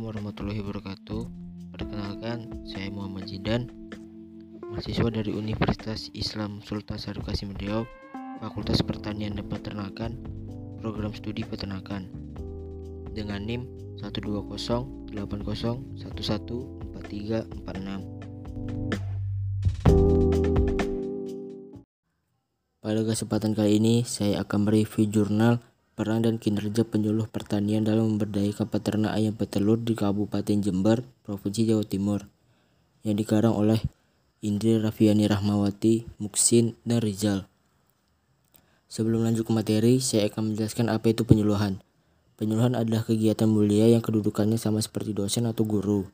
warahmatullahi wabarakatuh. Perkenalkan, saya Muhammad Zidan, mahasiswa dari Universitas Islam Sultan Qasim Riau, Fakultas Pertanian dan Peternakan, Program Studi Peternakan. Dengan NIM 12080114346. Pada kesempatan kali ini, saya akan mereview jurnal peran dan kinerja penyuluh pertanian dalam memberdayakan peternak ayam petelur di Kabupaten Jember, Provinsi Jawa Timur, yang dikarang oleh Indri Rafiani Rahmawati, Muksin, dan Rizal. Sebelum lanjut ke materi, saya akan menjelaskan apa itu penyuluhan. Penyuluhan adalah kegiatan mulia yang kedudukannya sama seperti dosen atau guru.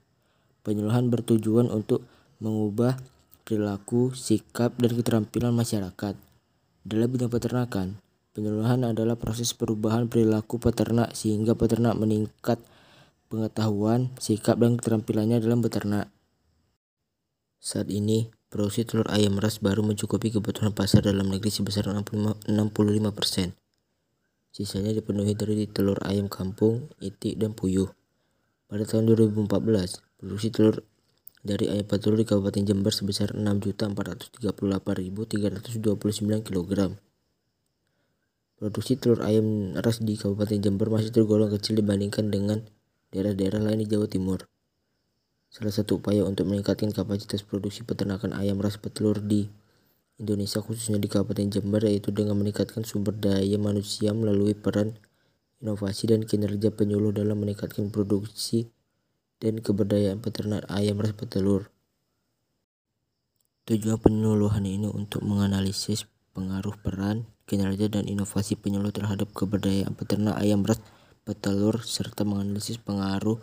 Penyuluhan bertujuan untuk mengubah perilaku, sikap, dan keterampilan masyarakat. Dalam bidang peternakan, Penyuluhan adalah proses perubahan perilaku peternak sehingga peternak meningkat pengetahuan, sikap, dan keterampilannya dalam beternak. Saat ini, produksi telur ayam ras baru mencukupi kebutuhan pasar dalam negeri sebesar 65%. Sisanya dipenuhi dari telur ayam kampung, itik, dan puyuh. Pada tahun 2014, produksi telur dari ayam petelur di Kabupaten Jember sebesar 6.438.329 kg. Produksi telur ayam ras di Kabupaten Jember masih tergolong kecil dibandingkan dengan daerah-daerah lain di Jawa Timur. Salah satu upaya untuk meningkatkan kapasitas produksi peternakan ayam ras petelur di Indonesia khususnya di Kabupaten Jember yaitu dengan meningkatkan sumber daya manusia melalui peran inovasi dan kinerja penyuluh dalam meningkatkan produksi dan keberdayaan peternak ayam ras petelur. Tujuan penyuluhan ini untuk menganalisis pengaruh peran, kinerja, dan inovasi penyuluh terhadap keberdayaan peternak ayam ras petelur serta menganalisis pengaruh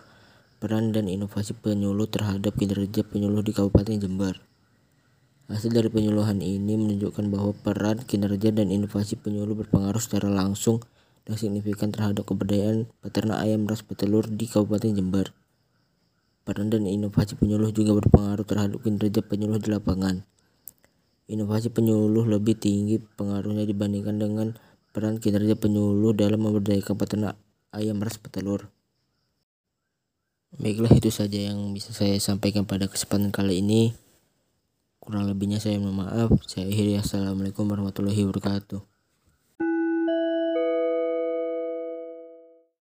peran dan inovasi penyuluh terhadap kinerja penyuluh di Kabupaten Jember. Hasil dari penyuluhan ini menunjukkan bahwa peran, kinerja, dan inovasi penyuluh berpengaruh secara langsung dan signifikan terhadap keberdayaan peternak ayam ras petelur di Kabupaten Jember. Peran dan inovasi penyuluh juga berpengaruh terhadap kinerja penyuluh di lapangan. Inovasi penyuluh lebih tinggi pengaruhnya dibandingkan dengan peran kinerja penyuluh dalam memberdayakan peternak ayam ras petelur. Baiklah itu saja yang bisa saya sampaikan pada kesempatan kali ini. Kurang lebihnya saya mohon maaf. Saya akhiri. Assalamualaikum warahmatullahi wabarakatuh.